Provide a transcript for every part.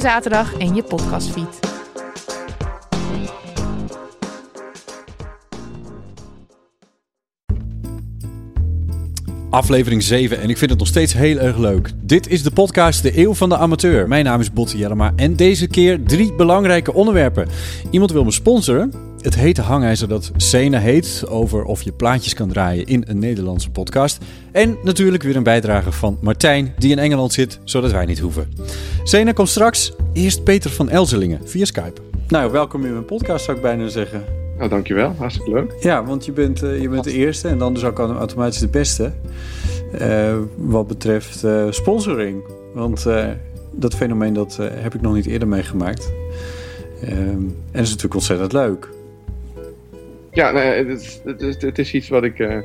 zaterdag in je podcastfeed. Aflevering 7 en ik vind het nog steeds heel erg leuk. Dit is de podcast De Eeuw van de Amateur. Mijn naam is Botte Jellema en deze keer drie belangrijke onderwerpen. Iemand wil me sponsoren. Het hete hangijzer dat Sena heet over of je plaatjes kan draaien in een Nederlandse podcast. En natuurlijk weer een bijdrage van Martijn die in Engeland zit, zodat wij niet hoeven. Sena komt straks. Eerst Peter van Elzelingen via Skype. Nou, welkom in mijn podcast zou ik bijna zeggen. Nou, dankjewel. Hartstikke leuk. Ja, want je bent, eh, je bent de eerste en dan dus ook automatisch de beste. eh, wat betreft eh, sponsoring. Want dat fenomeen dat, heb ik nog niet eerder meegemaakt. Ehm, en dat is natuurlijk ontzettend leuk. Ja, nee, het, is, het, is, het is iets wat ik, eh,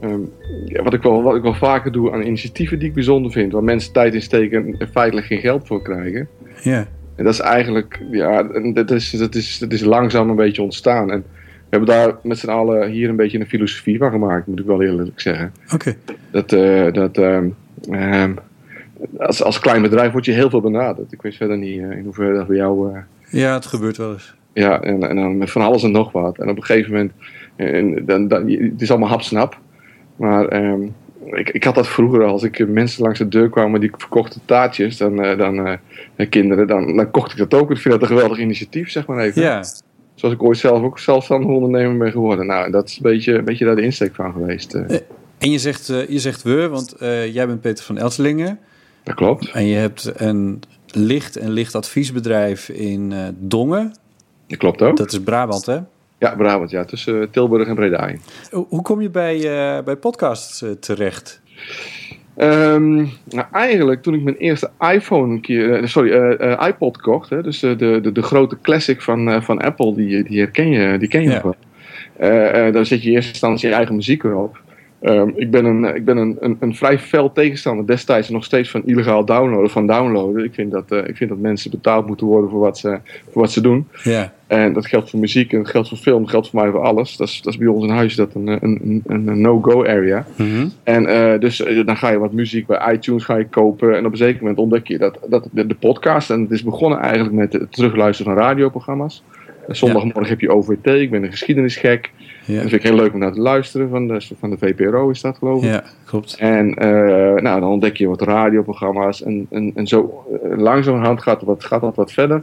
ehm, ja, wat, ik wel, wat ik wel vaker doe aan initiatieven die ik bijzonder vind. Waar mensen tijd in steken en feitelijk geen geld voor krijgen. Ja, En dat is eigenlijk, ja, dat is, dat is, dat is langzaam een beetje ontstaan. En we hebben daar met z'n allen hier een beetje een filosofie van gemaakt, moet ik wel eerlijk zeggen. oké. Dat, eh, dat ehm, ehm, als, als klein bedrijf word je heel veel benaderd. Ik weet verder niet eh, in hoeverre dat bij jou... Ja, het gebeurt wel eens. Ja, en, en dan met van alles en nog wat. En op een gegeven moment, en, dan, dan, het is allemaal hapsnap. Maar ehm, ik, ik had dat vroeger als ik mensen langs de deur kwamen die verkochten taartjes, dan, eh, dan eh, kinderen, dan, dan kocht ik dat ook. Ik vind dat een geweldig initiatief, zeg maar even. Ja, Zoals ik ooit zelf ook zelfstandig ondernemer ben geworden. Nou, dat is een beetje, een beetje daar de insteek van geweest. eh. en je zegt, je zegt we, want jij bent Peter van Elselingen. dat klopt. En je hebt een licht- en lichtadviesbedrijf in Dongen. Dat klopt ook. Dat is Brabant, hè? Ja, Brabant, ja. Tussen eh, Tilburg en Breda in. Hoe kom je bij, eh, bij podcasts eh, terecht? Ehm, nou, eigenlijk toen ik mijn eerste iPhone een keer, sorry, iPod kocht, hè, dus de, de, de grote classic van, van Apple, die, die herken je, die ken je Ja. nog wel. Daar zet je in eerste instantie je eigen muziek erop. Ehm, ik ben, een, ik ben een, een, een vrij fel tegenstander destijds nog steeds van illegaal downloaden, van downloaden. Ik vind dat, eh, ik vind dat mensen betaald moeten worden voor wat ze, voor wat ze doen. En dat geldt voor muziek en dat geldt voor film, dat geldt voor mij voor alles. Dat is, dat is bij ons in huis dat een, een, een, een no-go area. Mhm. En eh, dus eh, dan ga je wat muziek bij iTunes ga je kopen. En op een zeker moment ontdek je dat, dat de, de podcast. En het is begonnen eigenlijk met het terugluisteren van radioprogramma's. En Zondagmorgen heb je OVT. Ik ben een geschiedenisgek. ja, Dat vind ik heel leuk om naar te luisteren. Van de, van de VPRO is dat geloof ik. ja klopt. En eh, nou, dan ontdek je wat radioprogramma's. En, en, en zo uh, langzamerhand gaat, wat, gaat dat wat verder.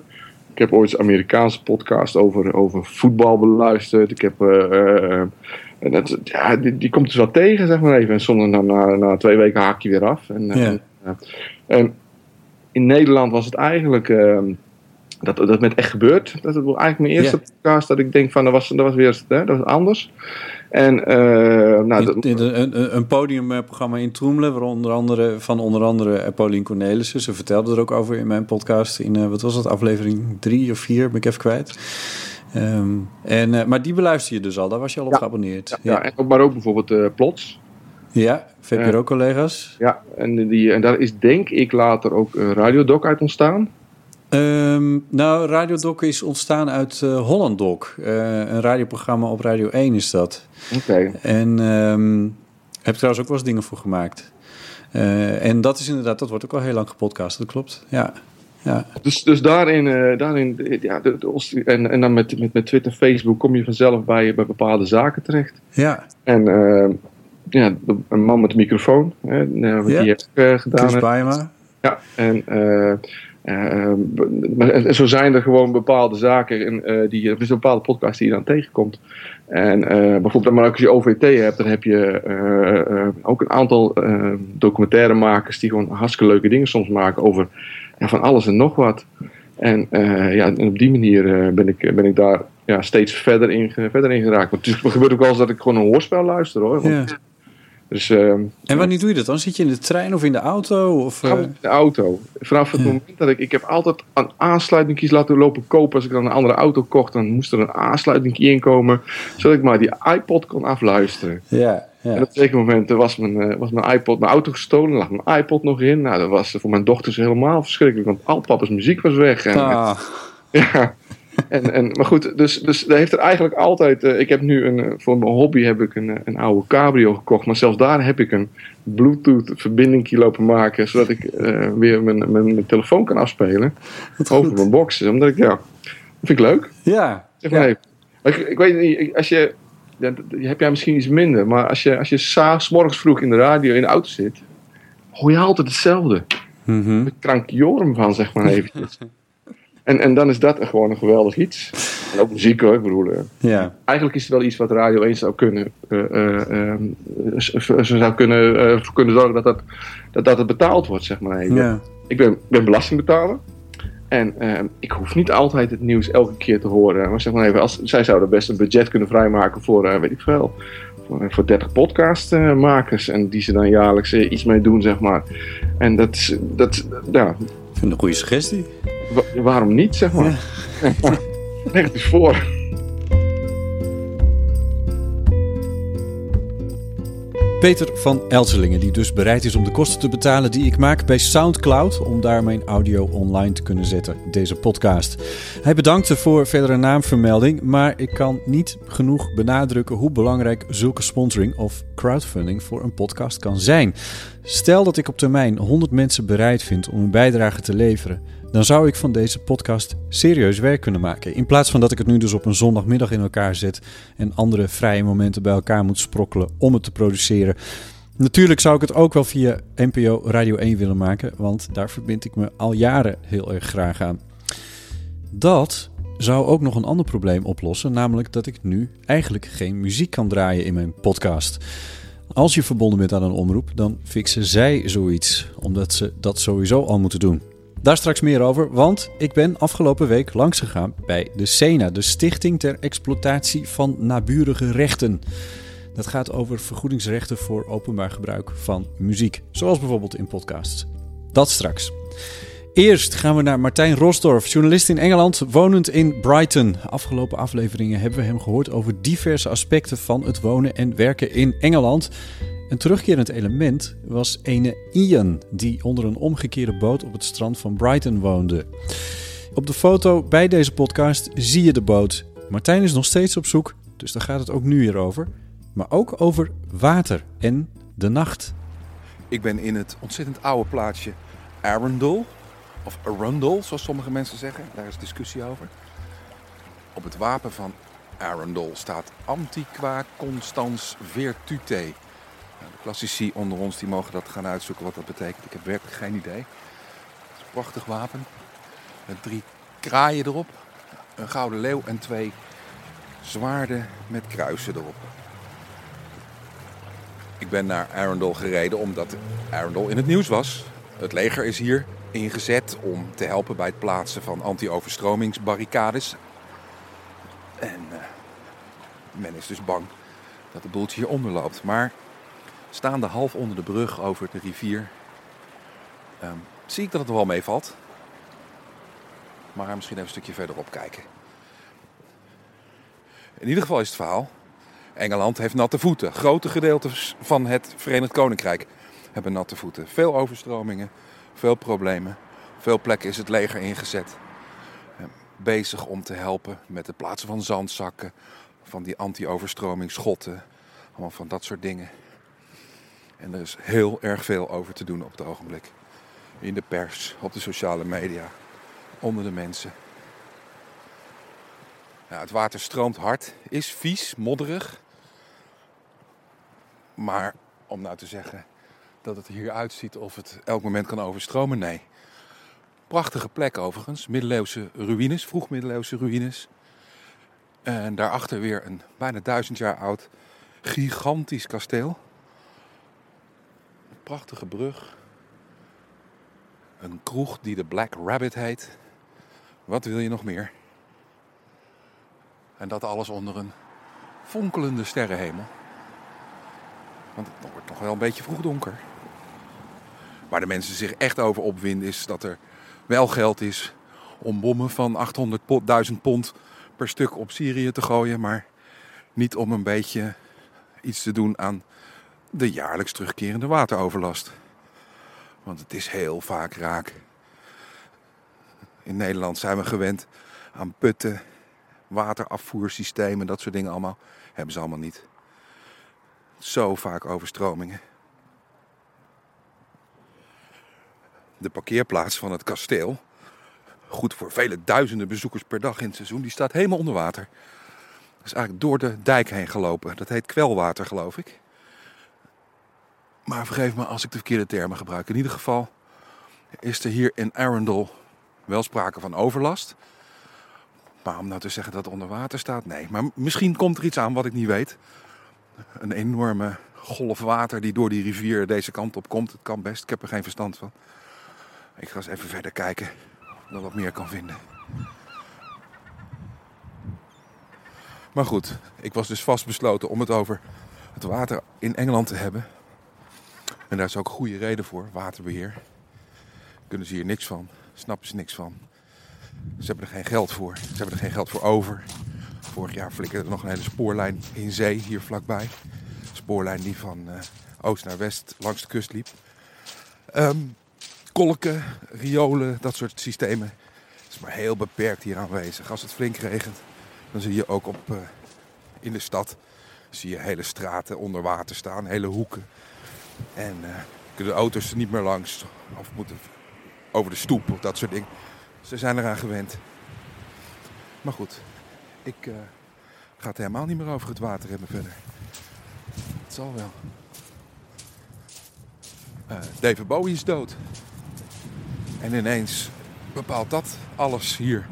Ik heb ooit een Amerikaanse podcast over, over voetbal beluisterd. Ik heb... eh, eh, en dat, ja, die, die komt dus wel tegen, zeg maar even. En soms na, na, na twee weken haak je weer af. En, Ja. en, eh, en in Nederland was het eigenlijk... ehm, dat, dat met echt gebeurd. Dat was eigenlijk mijn eerste podcast dat ik denk van, dat was, dat was weer hè, dat was anders. En eh, nou, dat, In- in- een, een, podiumprogramma in Troemelen, waar onder andere, van onder andere eh, Paulien Cornelissen. Ze vertelde er ook over in mijn podcast in, eh, wat was het, aflevering drie of vier, ben ik even kwijt. Ehm, en, maar die beluister je dus al, daar was je al op Ja. geabonneerd. ja, Ja, en ook, maar ook bijvoorbeeld Plots. ja VPRO-collega's. Ja, en, die, en daar is denk ik later ook uh, Radiodoc uit ontstaan. Ehm, nou, Radio Doc is ontstaan uit eh Holland Doc. Eh, een radioprogramma op Radio 1 is dat. Oké. En ehm heb ik trouwens ook wel eens dingen voor gemaakt. Eh, en dat is inderdaad, dat wordt ook al heel lang gepodcast, dat klopt. Ja, ja. Dus, dus daarin, daarin ja, de, en, en dan met, met, met Twitter, Facebook kom je vanzelf bij, bij bepaalde zaken terecht. ja. En eh, ja, een man met een microfoon, hè, nou, Ja. die ik eh, gedaan. Chris. Baema. Ja, en, eh, Eh, maar en zo zijn er gewoon bepaalde zaken, in, eh, die, er is een bepaalde podcast die je dan tegenkomt. En eh, bijvoorbeeld, maar als je OVT hebt, dan heb je ook een aantal documentairemakers die gewoon hartstikke leuke dingen soms maken over ja, van alles en nog wat. En, ja, en op die manier ben, ik, ben ik daar ja, steeds verder in, verder in geraakt. Want het gebeurt ook wel eens dat ik gewoon een hoorspel luister hoor. Want, Ja. Dus, ehm, En wanneer doe je dat dan? Zit je in de trein of in de auto? Of, eh, in de auto. Vanaf het moment dat ik... Ik heb altijd een aansluitingjes laten lopen kopen. Als ik dan een andere auto kocht, dan moest er een aansluiting inkomen. Zodat ik maar die iPod kon afluisteren. ja, En ja. op een moment was mijn, eh, was mijn iPod, mijn auto gestolen. lag mijn iPod nog in. Nou, dat was voor mijn dochters helemaal verschrikkelijk. Want al papa's muziek was weg. En, Ah, ja. En, en, maar goed, dus, dus daar heeft er eigenlijk altijd... eh, ik heb nu een, eh, voor mijn hobby heb ik een, eh, een oude cabrio gekocht. Maar zelfs daar heb ik een bluetooth verbinding lopen maken. Zodat ik weer mijn, mijn, mijn telefoon kan afspelen. over mijn boxen. Omdat ik, ja, dat vind ik leuk. ja. Zeg maar Ja. even. Ik, ik weet niet, ik- als je... Ja, heb jij misschien iets minder. Maar als je, als je s'avonds morgens vroeg in de radio in de auto zit... hoor je altijd hetzelfde. Mhm. Ik krank jorm van, zeg maar eventjes. En, en dan is dat gewoon een geweldig iets. En ook muziek hoor, ik bedoel... eh, ja. eigenlijk is het wel iets wat Radio 1 zou kunnen... z- ze zou kunnen, kunnen zorgen dat dat, dat dat het betaald wordt, zeg maar even. ja. Ik ben, ben belastingbetaler. En ehm, ik hoef niet altijd het nieuws elke keer te horen. Maar zeg maar even, als, zij zouden best een budget kunnen vrijmaken voor, weet ik veel, voor, voor 30 podcastmakers. en die ze dan jaarlijks iets mee doen, zeg maar. En dat, is- dat ja, Ik vind het een goede suggestie. Wa- waarom niet, zeg maar. Leg het eens voor. Peter van Elselingen, die dus bereid is om de kosten te betalen die ik maak bij Soundcloud, om daar mijn audio online te kunnen zetten, deze podcast. Hij bedankte voor verdere naamvermelding, maar ik kan niet genoeg benadrukken hoe belangrijk zulke sponsoring of crowdfunding voor een podcast kan zijn. Stel dat ik op termijn 100 mensen bereid vind om een bijdrage te leveren, dan zou ik van deze podcast serieus werk kunnen maken. In plaats van dat ik het nu dus op een zondagmiddag in elkaar zet en andere vrije momenten bij elkaar moet sprokkelen om het te produceren. Natuurlijk zou ik het ook wel via NPO Radio 1 willen maken, want daar verbind ik me al jaren heel erg graag aan. Dat zou ook nog een ander probleem oplossen, namelijk dat ik nu eigenlijk geen muziek kan draaien in mijn podcast. Als je verbonden bent aan een omroep, dan fixen zij zoiets, omdat ze dat sowieso al moeten doen. Daar straks meer over, want ik ben afgelopen week langsgegaan bij de SENA, de Stichting ter Exploitatie van Naburige Rechten. Dat gaat over vergoedingsrechten voor openbaar gebruik van muziek, zoals bijvoorbeeld in podcasts. Dat straks. Eerst gaan we naar Martijn Rosdorf, journalist in Engeland, wonend in Brighton. Afgelopen afleveringen hebben we hem gehoord over diverse aspecten van het wonen en werken in Engeland. Een terugkerend element was ene Ian, die onder een omgekeerde boot op het strand van Brighton woonde. Op de foto bij deze podcast zie je de boot. Martijn is nog steeds op zoek, dus daar gaat het ook nu weer over. Maar ook over water en de nacht. Ik ben in het ontzettend oude plaatsje Arundel. Of Arundel, zoals sommige mensen zeggen. Daar is discussie over. Op het wapen van Arundel staat Antiqua Constans Virtute. Klassici onder ons die mogen dat gaan uitzoeken wat dat betekent. Ik heb werkelijk geen idee. Het is een prachtig wapen. Met drie kraaien erop. Een gouden leeuw en twee zwaarden met kruisen erop. Ik ben naar Arundel gereden omdat Arundel in het nieuws was. Het leger is hier ingezet om te helpen bij het plaatsen van anti-overstromingsbarricades. En eh, men is dus bang dat de boeltje hier onderloopt. Maar staande half onder de brug over de rivier ehm, zie ik dat het er wel meevalt. Maar misschien even een stukje verderop kijken. In ieder geval is het verhaal Engeland heeft natte voeten. Grote gedeelten van het Verenigd Koninkrijk hebben natte voeten. Veel overstromingen, veel problemen. Veel plekken is het leger ingezet. Eh, Bezig om te helpen met het plaatsen van zandzakken, van die anti-overstromingsschotten. Allemaal van dat soort dingen. En er is heel erg veel over te doen op het ogenblik. In de pers, op de sociale media, onder de mensen. Ja, het water stroomt hard, is vies, modderig. Maar om nou te zeggen dat het hier uitziet of het elk moment kan overstromen, nee. Prachtige plek overigens. Middeleeuwse ruïnes, vroeg-middeleeuwse ruïnes. En daarachter weer een bijna duizend jaar oud gigantisch kasteel. Prachtige brug. Een kroeg die de Black Rabbit heet. Wat wil je nog meer? En dat alles onder een fonkelende sterrenhemel. Want het wordt nog wel een beetje vroeg donker. Waar de mensen zich echt over opwinden is dat er wel geld is om bommen van 800.000 pond per stuk op Syrië te gooien. Maar niet om een beetje iets te doen aan de jaarlijks terugkerende wateroverlast. Want het is heel vaak raak. In Nederland zijn we gewend aan putten, waterafvoersystemen, dat soort dingen allemaal. Hebben ze allemaal niet. Zo vaak overstromingen. De parkeerplaats van het kasteel, goed voor vele duizenden bezoekers per dag in het seizoen, die staat helemaal onder water. Dat is eigenlijk door de dijk heen gelopen. Dat heet kwelwater, geloof ik. Maar vergeef me als ik de verkeerde termen gebruik. In ieder geval is er hier in Arundel wel sprake van overlast. Maar om nou te zeggen dat het onder water staat, nee. Maar misschien komt er iets aan wat ik niet weet. Een enorme golf water die door die rivier deze kant op komt. Het kan best, ik heb er geen verstand van. Ik ga eens even verder kijken of ik wat meer kan vinden. Maar goed, ik was dus vastbesloten om het over het water in Engeland te hebben. En daar is ook goede reden voor, waterbeheer. Kunnen ze hier niks van, snappen ze niks van. Ze hebben er geen geld voor, ze hebben er geen geld voor over. Vorig jaar flikkerde er nog een hele spoorlijn in zee hier vlakbij. Spoorlijn die van uh, oost naar west langs de kust liep. Um, kolken, riolen, dat soort systemen. is maar heel beperkt hier aanwezig. Als het flink regent, dan zie je ook op, uh, in de stad zie je hele straten onder water staan, hele hoeken. En uh, kunnen de auto's er niet meer langs of moeten over de stoep of dat soort dingen. Ze zijn eraan gewend. Maar goed, ik uh, ga het helemaal niet meer over het water hebben verder. Het zal wel. Uh, David Bowie is dood. En ineens bepaalt dat alles hier.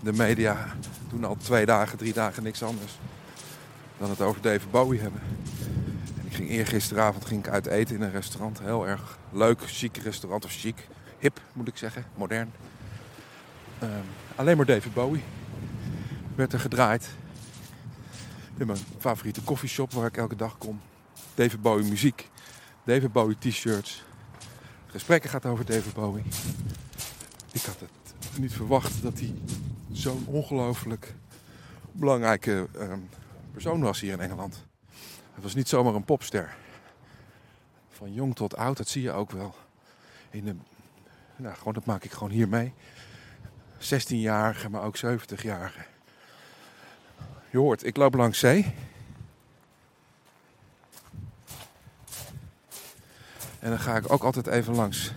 De media doen al twee dagen, drie dagen niks anders dan het over David Bowie hebben. Ging eergisteravond ging ik uit eten in een restaurant. Heel erg leuk, chic restaurant. Of chic, hip moet ik zeggen, modern. Um, alleen maar David Bowie werd er gedraaid. In mijn favoriete koffieshop waar ik elke dag kom. David Bowie muziek. David Bowie t-shirts. Gesprekken gaat over David Bowie. Ik had het niet verwacht dat hij zo'n ongelooflijk belangrijke um, persoon was hier in Engeland. Het was niet zomaar een popster. Van jong tot oud, dat zie je ook wel. In de, nou, gewoon, dat maak ik gewoon hier mee. 16-jarige, maar ook 70-jarige. Je hoort, ik loop langs zee. En dan ga ik ook altijd even langs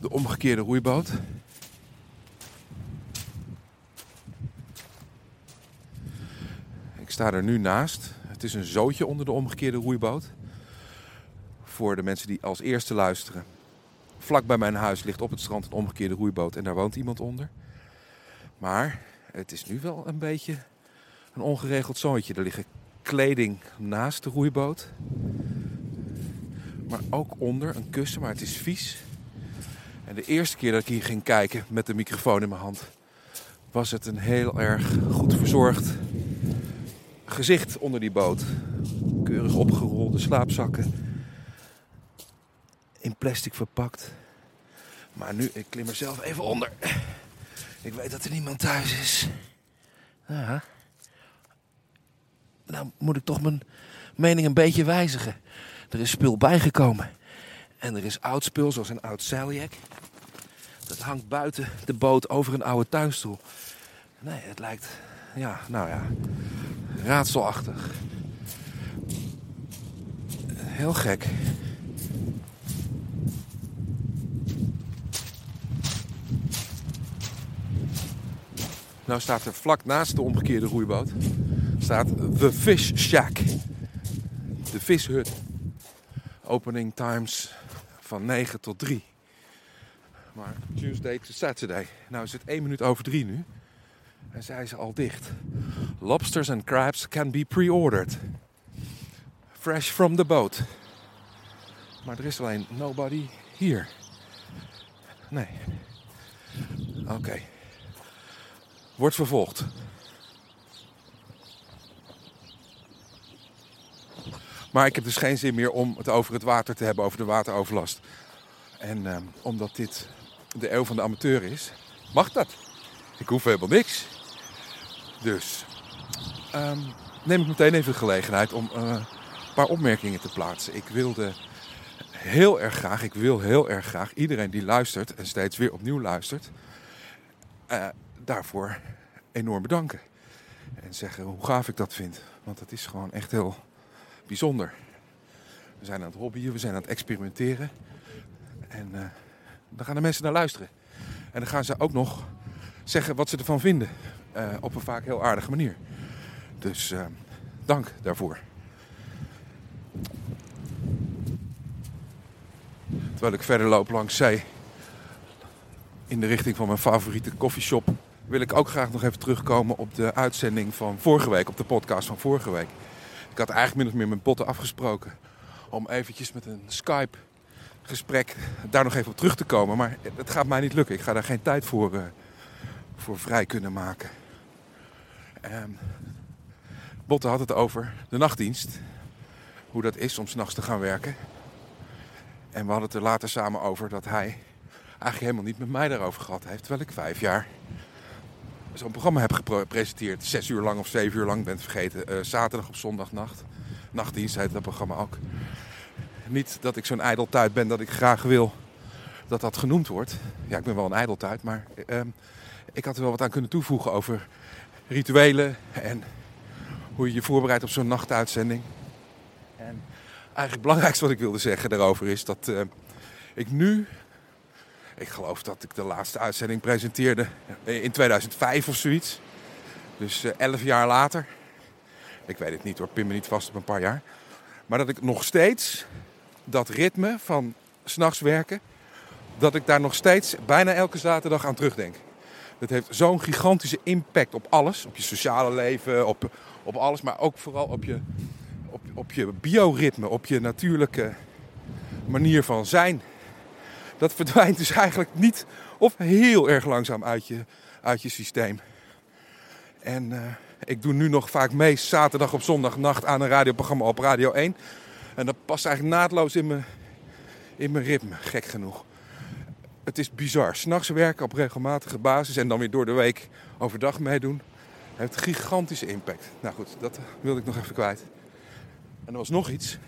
de omgekeerde roeiboot. Ik sta er nu naast. Het is een zootje onder de omgekeerde roeiboot. Voor de mensen die als eerste luisteren. Vlak bij mijn huis ligt op het strand een omgekeerde roeiboot en daar woont iemand onder. Maar het is nu wel een beetje een ongeregeld zootje. Er liggen kleding naast de roeiboot. Maar ook onder een kussen, maar het is vies. En de eerste keer dat ik hier ging kijken met de microfoon in mijn hand, was het een heel erg goed verzorgd gezicht onder die boot. Keurig opgerolde slaapzakken. In plastic verpakt. Maar nu, ik klim er zelf even onder. Ik weet dat er niemand thuis is. Ja. Nou moet ik toch mijn mening een beetje wijzigen. Er is spul bijgekomen. En er is oud spul, zoals een oud zeiljak. Dat hangt buiten de boot over een oude tuinstoel. Nee, het lijkt, ja, nou ja, raadselachtig. Heel gek. Nou staat er vlak naast de omgekeerde roeiboot staat The Fish Shack. De vishut. Opening times van 9 tot 3. Maar Tuesday to Saturday. Nou is het 1 minuut over 3 nu. En zij is al dicht. Lobsters and crabs can be pre-ordered. Fresh from the boat. Maar er is alleen nobody hier. Nee. Oké. Wordt vervolgd. Maar ik heb dus geen zin meer om het over het water te hebben, over de wateroverlast. En ehm, omdat dit de eeuw van de amateur is, mag dat. Ik hoef helemaal niks. Dus ehm, neem ik meteen even de gelegenheid om eh, een paar opmerkingen te plaatsen. Ik wilde heel erg graag, ik wil heel erg graag iedereen die luistert en steeds weer opnieuw luistert, eh, daarvoor enorm bedanken. En zeggen hoe gaaf ik dat vind. Want het is gewoon echt heel bijzonder. We zijn aan het hobbyen, we zijn aan het experimenteren. En uh, dan gaan de mensen naar luisteren. En dan gaan ze ook nog zeggen wat ze ervan vinden. Uh, op een vaak heel aardige manier. Dus uh, dank daarvoor. Terwijl ik verder loop langs zee. In de richting van mijn favoriete koffieshop. Wil ik ook graag nog even terugkomen op de uitzending van vorige week. Op de podcast van vorige week. Ik had eigenlijk min of meer mijn potten afgesproken. Om eventjes met een Skype gesprek daar nog even op terug te komen. Maar het gaat mij niet lukken. Ik ga daar geen tijd voor, uh, voor vrij kunnen maken. Um, Botte had het over de nachtdienst. Hoe dat is om s'nachts te gaan werken. En we hadden het er later samen over dat hij eigenlijk helemaal niet met mij daarover gehad heeft. Terwijl ik vijf jaar zo'n programma heb gepresenteerd. Zes uur lang of zeven uur lang, bent vergeten. Uh, zaterdag op zondagnacht. Nachtdienst heet dat programma ook. Niet dat ik zo'n ijdeltuit ben dat ik graag wil dat dat genoemd wordt. Ja, ik ben wel een ijdeltuit, maar uh, ik had er wel wat aan kunnen toevoegen over rituelen en hoe je je voorbereidt op zo'n nachtuitzending. En eigenlijk het belangrijkste wat ik wilde zeggen daarover is dat uh, ik nu, ik geloof dat ik de laatste uitzending presenteerde in 2005 of zoiets. Dus uh, elf jaar later. Ik weet het niet hoor, pin me niet vast op een paar jaar. Maar dat ik nog steeds dat ritme van s'nachts werken, dat ik daar nog steeds bijna elke zaterdag aan terugdenk. Dat heeft zo'n gigantische impact op alles. Op je sociale leven, op, op alles. Maar ook vooral op je, op, op je bioritme, op je natuurlijke manier van zijn. Dat verdwijnt dus eigenlijk niet of heel erg langzaam uit je, uit je systeem. En uh, ik doe nu nog vaak mee zaterdag op zondagnacht aan een radioprogramma op Radio 1. En dat past eigenlijk naadloos in mijn, in mijn ritme, gek genoeg. Het is bizar. S'nachts werken op regelmatige basis en dan weer door de week overdag meedoen. Heeft gigantische impact. Nou goed, dat wilde ik nog even kwijt. En er was nog iets.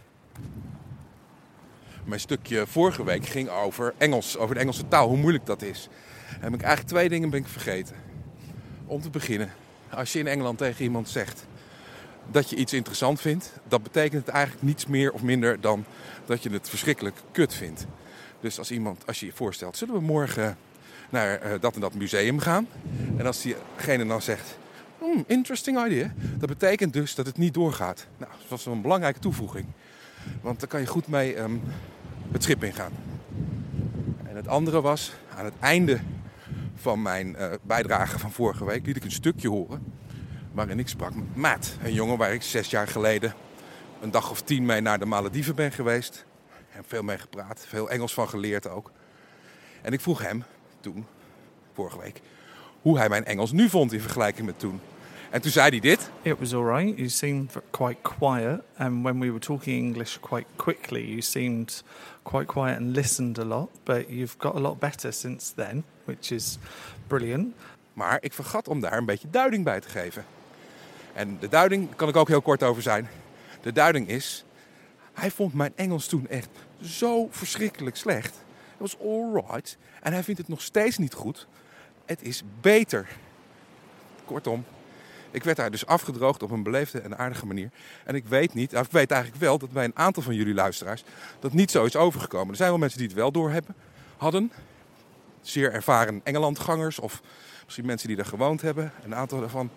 Mijn stukje vorige week ging over Engels, over de Engelse taal, hoe moeilijk dat is. En heb ik eigenlijk twee dingen ben ik vergeten. Om te beginnen, als je in Engeland tegen iemand zegt dat je iets interessant vindt, dat betekent het eigenlijk niets meer of minder dan dat je het verschrikkelijk kut vindt. Dus als iemand, als je je voorstelt, zullen we morgen naar uh, dat en dat museum gaan? En als diegene dan zegt, hmm, interesting idea, dat betekent dus dat het niet doorgaat. Nou, dat was een belangrijke toevoeging. Want dan kan je goed mee um, het schip ingaan. En het andere was, aan het einde van mijn uh, bijdrage van vorige week liet ik een stukje horen waarin ik sprak met Matt. Een jongen waar ik zes jaar geleden een dag of tien mee naar de Malediven ben geweest. En veel mee gepraat, veel Engels van geleerd ook. En ik vroeg hem toen, vorige week, hoe hij mijn Engels nu vond in vergelijking met toen. En toen zei hij dit. It was alright. You seemed quite quiet. And when we were talking English quite quickly, you seemed quite quiet and listened a lot. But you've got a lot better since then, which is brilliant. Maar ik vergat om daar een beetje duiding bij te geven. En de duiding kan ik ook heel kort over zijn. De duiding is, hij vond mijn Engels toen echt zo verschrikkelijk slecht. Het was alright. En hij vindt het nog steeds niet goed. Het is beter. Kortom, ik werd daar dus afgedroogd op een beleefde en aardige manier. En ik weet niet, ik weet eigenlijk wel dat bij een aantal van jullie luisteraars dat niet zo is overgekomen. Er zijn wel mensen die het wel doorhebben, hadden. Zeer ervaren Engelandgangers of misschien mensen die daar gewoond hebben. Een aantal daarvan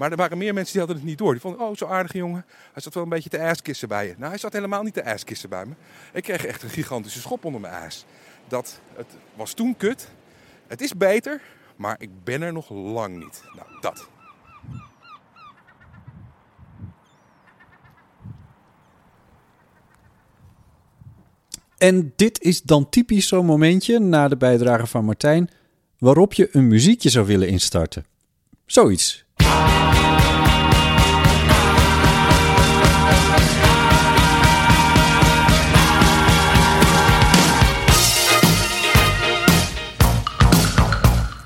maar er waren meer mensen die hadden het niet door. Die vonden, oh, zo aardige jongen. Hij zat wel een beetje te aaskissen bij je. Nou, hij zat helemaal niet te aaskissen bij me. Ik kreeg echt een gigantische schop onder mijn aas. Dat, het was toen kut. Het is beter, maar ik ben er nog lang niet. Nou, dat. En dit is dan typisch zo'n momentje na de bijdrage van Martijn waarop je een muziekje zou willen instarten. Zoiets.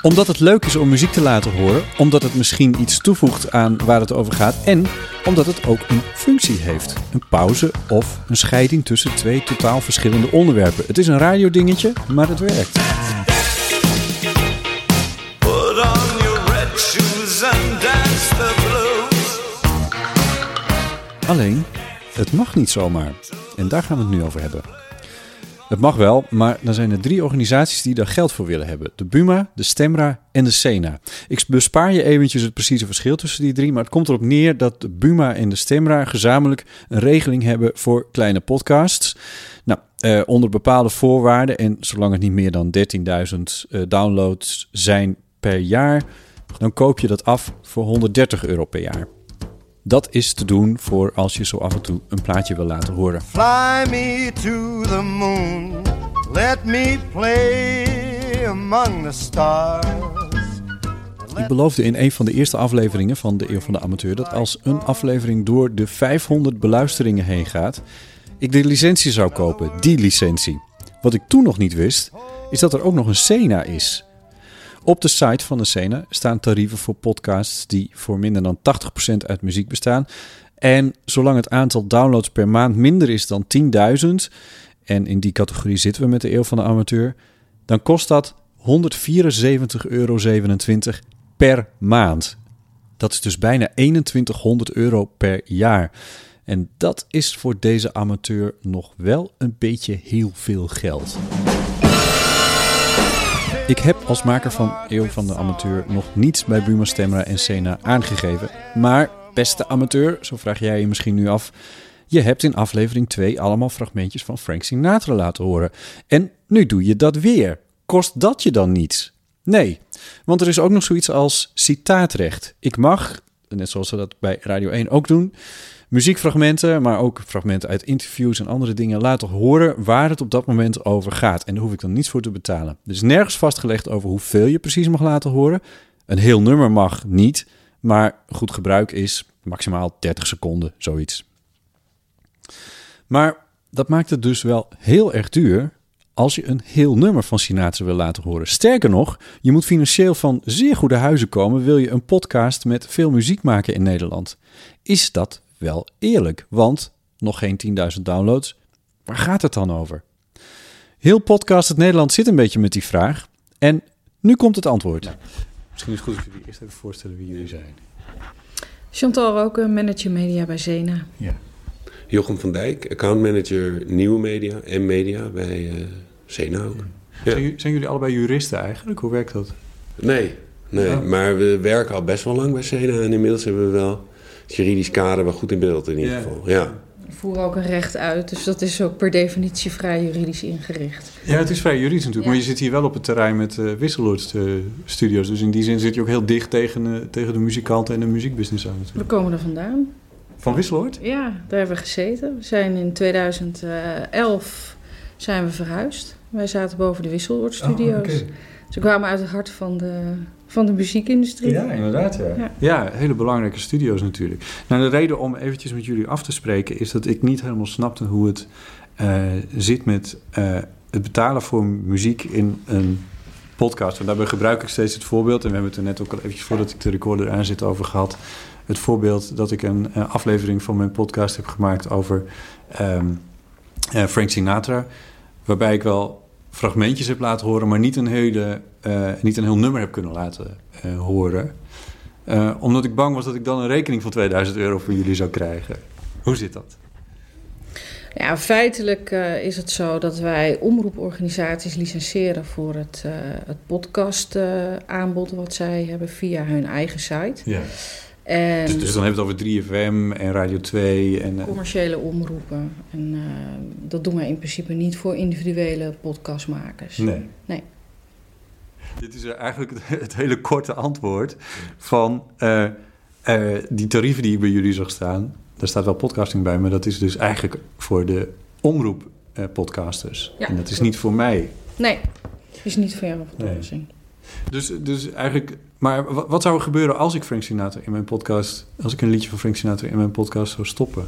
Omdat het leuk is om muziek te laten horen, omdat het misschien iets toevoegt aan waar het over gaat en omdat het ook een functie heeft. Een pauze of een scheiding tussen twee totaal verschillende onderwerpen. Het is een radiodingetje, maar het werkt. Alleen, het mag niet zomaar. En daar gaan we het nu over hebben. Het mag wel, maar dan zijn er drie organisaties die daar geld voor willen hebben. De Buma, de Stemra en de Sena. Ik bespaar je eventjes het precieze verschil tussen die drie, maar het komt erop neer dat de Buma en de Stemra gezamenlijk een regeling hebben voor kleine podcasts. Nou, eh, onder bepaalde voorwaarden en zolang het niet meer dan 13.000 eh, downloads zijn per jaar, dan koop je dat af voor 130 euro per jaar. Dat is te doen voor als je zo af en toe een plaatje wil laten horen. Fly me to the moon. Let me play among the stars. Ik beloofde in een van de eerste afleveringen van de Eeuw van de Amateur dat als een aflevering door de 500 beluisteringen heen gaat, ik de licentie zou kopen, die licentie. Wat ik toen nog niet wist, is dat er ook nog een Sena is. Op de site van de Sena staan tarieven voor podcasts die voor minder dan 80% uit muziek bestaan. En zolang het aantal downloads per maand minder is dan 10.000, en in die categorie zitten we met de Eeuw van de Amateur, dan kost dat 174,27 euro per maand. Dat is dus bijna 2100 euro per jaar. En dat is voor deze amateur nog wel een beetje heel veel geld. Ik heb als maker van Eeuw van de Amateur nog niets bij Buma Stemra en Sena aangegeven. Maar, beste amateur, zo vraag jij je misschien nu af... je hebt in aflevering 2 allemaal fragmentjes van Frank Sinatra laten horen. En nu doe je dat weer. Kost dat je dan niets? Nee, want er is ook nog zoiets als citaatrecht. Ik mag, net zoals we dat bij Radio 1 ook doen muziekfragmenten, maar ook fragmenten uit interviews en andere dingen laten horen waar het op dat moment over gaat. En daar hoef ik dan niets voor te betalen. Er is nergens vastgelegd over hoeveel je precies mag laten horen. Een heel nummer mag niet, maar goed gebruik is maximaal 30 seconden, zoiets. Maar dat maakt het dus wel heel erg duur als je een heel nummer van Sinatra wil laten horen. Sterker nog, je moet financieel van zeer goede huizen komen wil je een podcast met veel muziek maken in Nederland. Is dat wel eerlijk, want nog geen 10.000 downloads. Waar gaat het dan over? Heel Podcast het Nederland zit een beetje met die vraag. En nu komt het antwoord. misschien is het goed als jullie eerst even voorstellen wie jullie zijn. Chantal Roken, manager media bij Zena. Ja. Jochem van Dijk, accountmanager nieuwe media en media bij uh, Zena ook. Ja. Zijn, zijn, jullie allebei juristen eigenlijk? Hoe werkt dat? Nee, nee maar we werken al best wel lang bij Zena en inmiddels hebben we wel juridisch kader wel goed in beeld in ieder geval. Ja. We voeren ook een recht uit, dus dat is ook per definitie vrij juridisch ingericht. Ja, het is vrij juridisch natuurlijk, maar je zit hier wel op het terrein met uh, Wisseloord Studios. Dus in die zin zit je ook heel dicht tegen, uh, tegen de muzikanten en de muziekbusiness aan. Natuurlijk. We komen er vandaan. Van Wisseloord? Ja, daar hebben we gezeten. We zijn in 2011 zijn we verhuisd. Wij zaten boven de Wisseloord Studios. Oh, okay. Ze kwamen uit het hart van de, van de muziekindustrie. Ja, inderdaad. Ja. ja. Ja. hele belangrijke studio's natuurlijk. Nou, de reden om eventjes met jullie af te spreken is dat ik niet helemaal snapte hoe het uh, zit met uh, het betalen voor muziek in een podcast. En daarbij gebruik ik steeds het voorbeeld, en we hebben het er net ook al eventjes voordat ik de recorder aan zit over gehad. Het voorbeeld dat ik een uh, aflevering van mijn podcast heb gemaakt over um, Frank Sinatra. Waarbij ik wel fragmentjes heb laten horen, maar niet een, hele, uh, niet een heel nummer heb kunnen laten uh, horen. Uh, omdat ik bang was dat ik dan een rekening van 2000 euro voor jullie zou krijgen. Hoe zit dat? Ja, feitelijk is het zo dat wij omroeporganisaties licenseren voor het, het podcastaanbod wat zij hebben via hun eigen site. Ja. En dus, dus, dan hebben we het over 3FM en Radio 2. En, eh, commerciële omroepen. En uh, dat doen wij in principe niet voor individuele podcastmakers. Nee. nee. Dit is eigenlijk het, het hele korte antwoord van eh, eh, die tarieven die bij jullie zag staan. Daar staat wel podcasting bij, maar dat is dus eigenlijk voor de omroep eh, podcasters. Ja, en dat is klopt. niet voor mij. Nee, is niet voor jou van Nee. Dus, dus eigenlijk, maar wa- wat zou er gebeuren als ik Frank Sinatra in mijn podcast, als ik een liedje van Frank Sinatra in mijn podcast zou stoppen?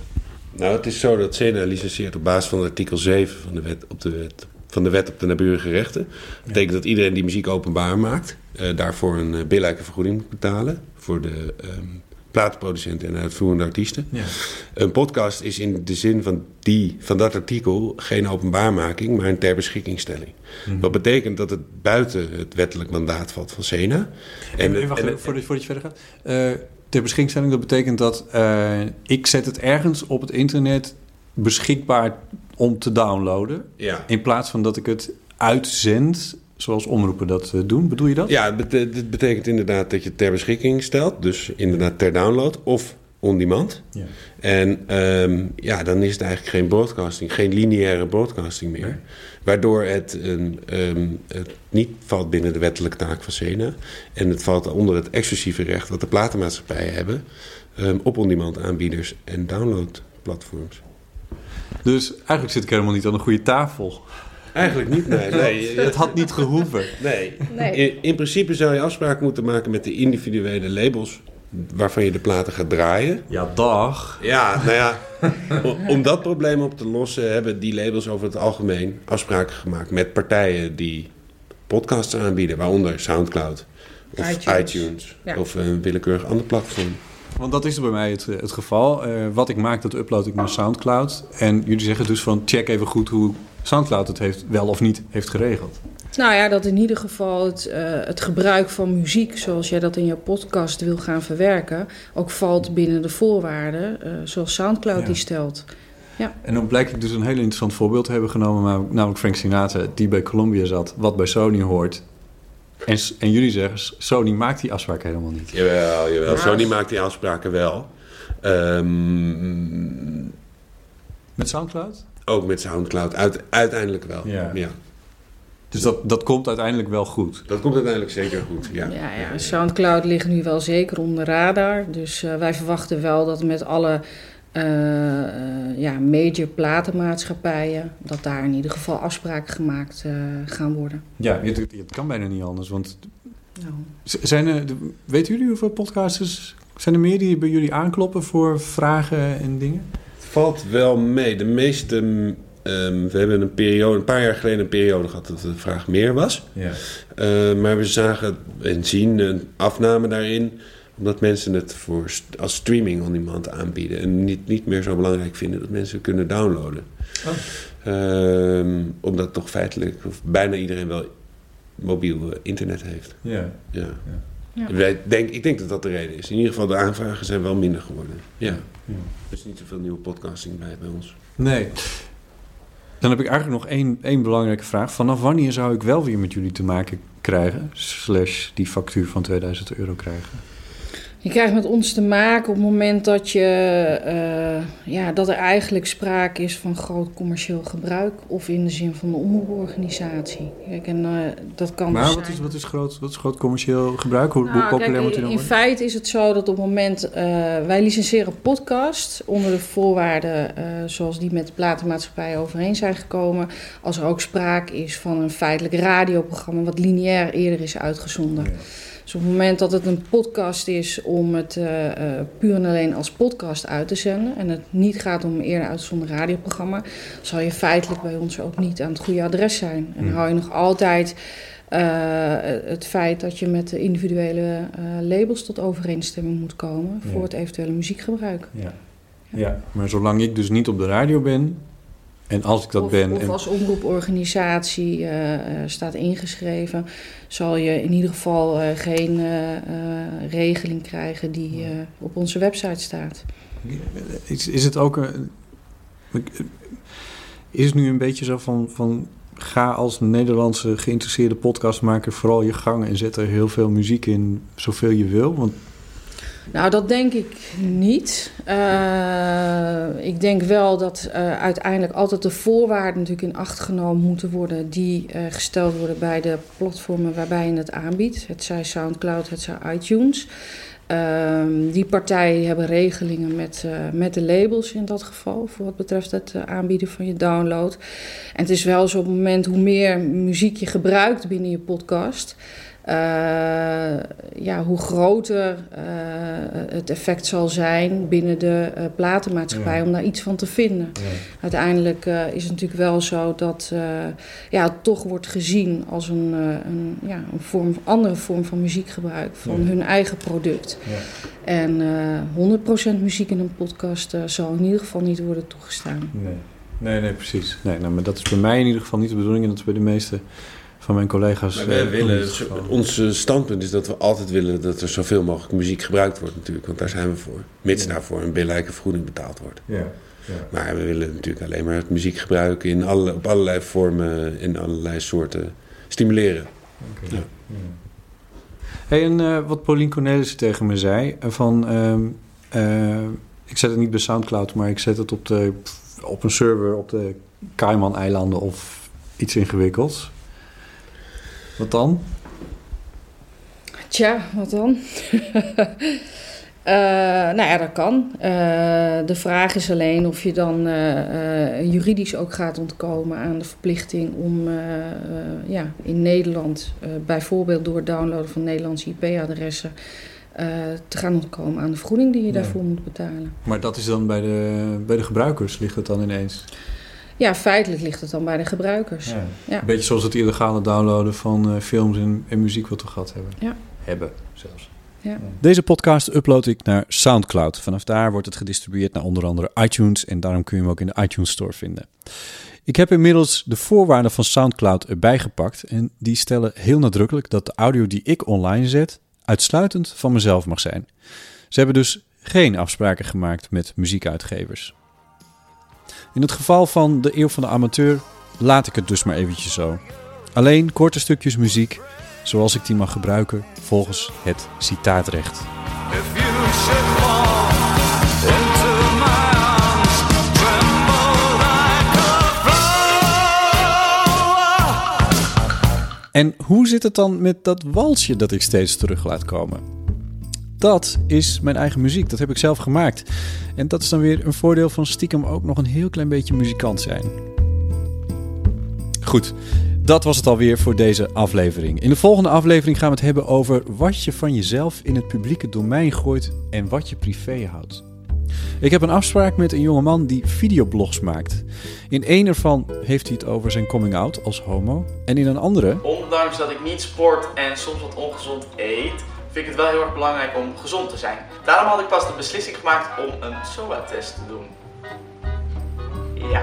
Nou, het is zo dat CENA licenseert op basis van artikel 7 van de wet op de wet, van de wet op de naburige rechten. Dat betekent dat iedereen die muziek openbaar maakt, eh, daarvoor een uh, billijke vergoeding moet betalen voor de ehm platenproducenten en uitvoerende artiesten. Ja. Een podcast is in de zin van, die, van dat artikel geen openbaarmaking, maar een ter beschikkingstelling. Mhm. Wat betekent dat het buiten het wettelijk mandaat valt van CENA. En, wacht, en- even, voordat, voordat je verder gaat. Eh, ter beschikkingstelling, dat betekent dat eh, ik zet het ergens op het internet beschikbaar om te downloaden. Ja. In plaats van dat ik het uitzend, zoals omroepen dat eh, doen. Bedoel je dat? Ja, dit betekent inderdaad dat je het ter beschikking stelt. Dus inderdaad ter download of on demand. Ja. En ehm, ja, dan is het eigenlijk geen broadcasting, geen lineaire broadcasting meer. Waardoor het, een, ehm, het niet valt binnen de wettelijke taak van SENA. En het valt onder het exclusieve recht wat de platenmaatschappijen hebben... ehm, op on-demand aanbieders en downloadplatforms. Dus eigenlijk zit ik helemaal niet aan een goede tafel. Eigenlijk niet, nee. nee. Het had niet gehoeven. Nee. Nee. In, in principe zou je afspraken moeten maken met de individuele labels waarvan je de platen gaat draaien. Ja, dag. Ja, nou ja, om dat probleem op te lossen hebben die labels over het algemeen afspraken gemaakt met partijen die podcasts aanbieden, waaronder Soundcloud of iTunes. iTunes, Ja. of een willekeurig ander platform. Want dat is bij mij het, het geval. Eh, wat ik maak, dat upload ik naar Soundcloud. En jullie zeggen dus van check even goed hoe Soundcloud het heeft, wel of niet heeft geregeld. Nou ja, dat in ieder geval het, eh, het gebruik van muziek, zoals jij dat in je podcast wil gaan verwerken, ook valt binnen de voorwaarden eh, zoals Soundcloud Ja. die stelt. Ja. En dan blijkt ik dus een heel interessant voorbeeld te hebben genomen, maar- namelijk Frank Sinatra, die bij Columbia zat, wat bij Sony hoort. En, en jullie zeggen, Sony maakt die afspraak helemaal niet. Jawel, jawel. Ja. Sony maakt die afspraken wel. Ehm, Met Soundcloud? Ook met Soundcloud, uit, uiteindelijk wel. Ja. ja. Dus dat, dat komt uiteindelijk wel goed. Dat komt uiteindelijk zeker goed, ja. Ja, ja, Soundcloud ligt nu wel zeker onder de radar. Dus eh, wij verwachten wel dat met alle eh, eh, ja, major platenmaatschappijen, dat daar in ieder geval afspraken gemaakt eh, gaan worden. Ja, het, het kan bijna niet anders. Want Nou, zijn er, weten jullie hoeveel podcasters... Zijn er meer die bij jullie aankloppen voor vragen en dingen? Valt wel mee. De meeste... ehm, we hebben een periode, een paar jaar geleden een periode gehad dat de vraag meer was. Ja. Eh, maar we zagen en zien een afname daarin, omdat mensen het voor, als streaming on demand aanbieden. En niet, niet meer zo belangrijk vinden dat mensen kunnen downloaden. Ehm, omdat toch feitelijk of bijna iedereen wel mobiel internet heeft. Ja. Ja. Ja. Wij denk, ik denk dat dat de reden is. In ieder geval, de aanvragen zijn wel minder geworden. Ja. Ja. Er is niet zoveel nieuwe podcasting bij bij ons. Nee. Dan heb ik eigenlijk nog één, één belangrijke vraag. Vanaf wanneer zou ik wel weer met jullie te maken krijgen? Slash die factuur van 2000 euro krijgen? Je krijgt met ons te maken op het moment dat, je, eh, ja, dat er eigenlijk sprake is van groot commercieel gebruik. Of in de zin van een omroeporganisatie. Kijk, en, eh, dat kan Maar dus wat zijn- is, wat, is groot, wat is groot commercieel gebruik? Hoe, hoe Nou, populair kijk, moet in, dan in worden? feite is het zo dat op het moment... eh, wij licenseren podcast onder de voorwaarden... zoals die met de platenmaatschappij overeen zijn gekomen... als er ook sprake is van een feitelijk radioprogramma... wat lineair eerder is uitgezonden. Op het moment dat het een podcast is om het eh, eh, puur en alleen als podcast uit te zenden... en het niet gaat om een eerder uitgezonden radioprogramma... zal je feitelijk bij ons ook niet aan het goede adres zijn. En dan hou je nog altijd... eh, het feit dat je met de individuele labels tot overeenstemming moet komen Ja. voor het eventuele muziekgebruik. Ja. ja, maar zolang ik dus niet op de radio ben... en als ik dat of, ben... of en, als omroeporganisatie eh, eh, staat ingeschreven, zal je in ieder geval eh, geen eh, eh, regeling krijgen die eh, op onze website staat. Is, is het ook een. Is het nu een beetje zo van, van. Ga als Nederlandse geïnteresseerde podcastmaker vooral je gang en zet er heel veel muziek in, zoveel je wil? Want Nou, dat denk ik niet. Uh, ik denk wel dat uh, uiteindelijk altijd de voorwaarden natuurlijk in acht genomen moeten worden die uh, gesteld worden bij de platformen waarbij je het aanbiedt. Het zij SoundCloud, het zij iTunes. Uh, die partijen hebben regelingen met, met de labels in dat geval, voor wat betreft het aanbieden van je download. En het is wel zo op het moment hoe meer muziek je gebruikt binnen je podcast, ja, hoe groter uh, het effect zal zijn binnen de uh, platenmaatschappij ja. om daar iets van te vinden. Ja. Uiteindelijk is het natuurlijk wel zo dat ja, het toch wordt gezien als een, een, ja, een vorm, andere vorm van muziekgebruik van ja. hun eigen product. En 100% muziek in een podcast zal in ieder geval niet worden toegestaan. Nee, nee, nee precies. Nee, nou, maar dat is bij mij in ieder geval niet de bedoeling en dat is bij de meeste van mijn collega's. Maar wij willen, ons standpunt is dat we altijd willen dat er zoveel mogelijk muziek gebruikt wordt natuurlijk. Want daar zijn we voor. Mits ja. daarvoor een billijke vergoeding betaald wordt. Ja. Ja. Maar we willen natuurlijk alleen maar het muziekgebruik in alle, op allerlei vormen, in allerlei soorten stimuleren. Okay. Ja. Hey, en uh, wat Pauline Cornelissen tegen me zei, van uh, uh, ik zet het niet bij Soundcloud, maar ik zet het op, de, op een server op de Cayman-eilanden of iets ingewikkelds. Wat dan? Tja, wat dan? Uh, nou ja, dat kan. Uh, de vraag is alleen of je dan uh, juridisch ook gaat ontkomen aan de verplichting om ja, in Nederland, bijvoorbeeld door het downloaden van Nederlandse IP-adressen, te gaan ontkomen aan de vergoeding die je ja. daarvoor moet betalen. Maar dat is dan bij de, bij de gebruikers, ligt het dan ineens? Ja, feitelijk ligt het dan bij de gebruikers. Ja. Ja. Een beetje zoals het illegale downloaden van uh, films en, en, muziek wat we gehad hebben. Ja. Hebben zelfs. Ja. Deze podcast upload ik naar SoundCloud. Vanaf daar wordt het gedistribueerd naar onder andere iTunes en daarom kun je hem ook in de iTunes Store vinden. Ik heb inmiddels de voorwaarden van SoundCloud erbij gepakt en die stellen heel nadrukkelijk dat de audio die ik online zet uitsluitend van mezelf mag zijn. Ze hebben dus geen afspraken gemaakt met muziekuitgevers. In het geval van de eeuw van de amateur laat ik het dus maar eventjes zo. Alleen korte stukjes muziek, zoals ik die mag gebruiken volgens het citaatrecht. En hoe zit het dan met dat walsje dat ik steeds terug laat komen? Dat is mijn eigen muziek, dat heb ik zelf gemaakt. En dat is dan weer een voordeel van stiekem ook nog een heel klein beetje muzikant zijn. Goed, dat was het alweer voor deze aflevering. In de volgende aflevering gaan we het hebben over wat je van jezelf in het publieke domein gooit en wat je privé houdt. Ik heb een afspraak met een jongeman die videoblogs maakt. In één ervan heeft hij het over zijn coming out als homo. En in een andere. Ondanks dat ik niet sport en soms wat ongezond eet, vind ik het wel heel erg belangrijk om gezond te zijn. Daarom had ik pas de beslissing gemaakt om een SOA-test te doen. Ja.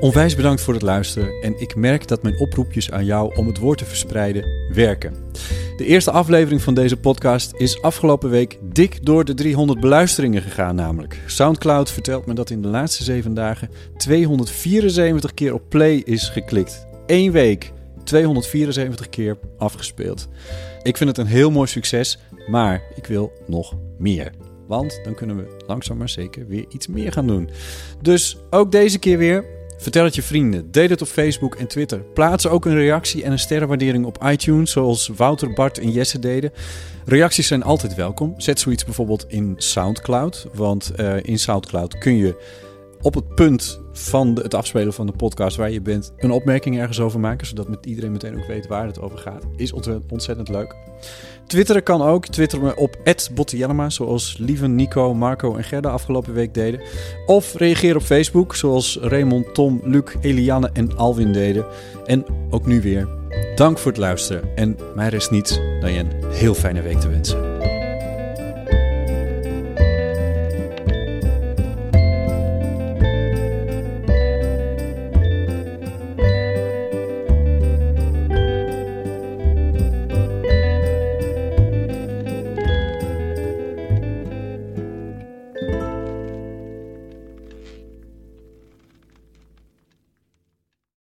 Onwijs bedankt voor het luisteren en ik merk dat mijn oproepjes aan jou om het woord te verspreiden werken. De eerste aflevering van deze podcast is afgelopen week dik door de 300 beluisteringen gegaan namelijk. Soundcloud vertelt me dat in de laatste 7 dagen 274 keer op play is geklikt. Eén week 274 keer afgespeeld. Ik vind het een heel mooi succes, maar ik wil nog meer. Want dan kunnen we langzaam maar zeker weer iets meer gaan doen. Dus ook deze keer weer. Vertel het je vrienden. Deel het op Facebook en Twitter. Plaats ook een reactie en een sterrenwaardering op iTunes, zoals Wouter, Bart en Jesse deden. Reacties zijn altijd welkom. Zet zoiets bijvoorbeeld in SoundCloud. Want uh, in SoundCloud kun je op het punt van het afspelen van de podcast waar je bent een opmerking ergens over maken, zodat met iedereen meteen ook weet waar het over gaat. Is ontzettend leuk. Twitteren kan ook. Twitter me op @bottiellema, zoals Lieve, Nico, Marco en Gerda afgelopen week deden. Of reageer op Facebook, zoals Raymond, Tom, Luc, Eliane en Alwin deden. En ook nu weer. Dank voor het luisteren en mij rest niets dan je een heel fijne week te wensen.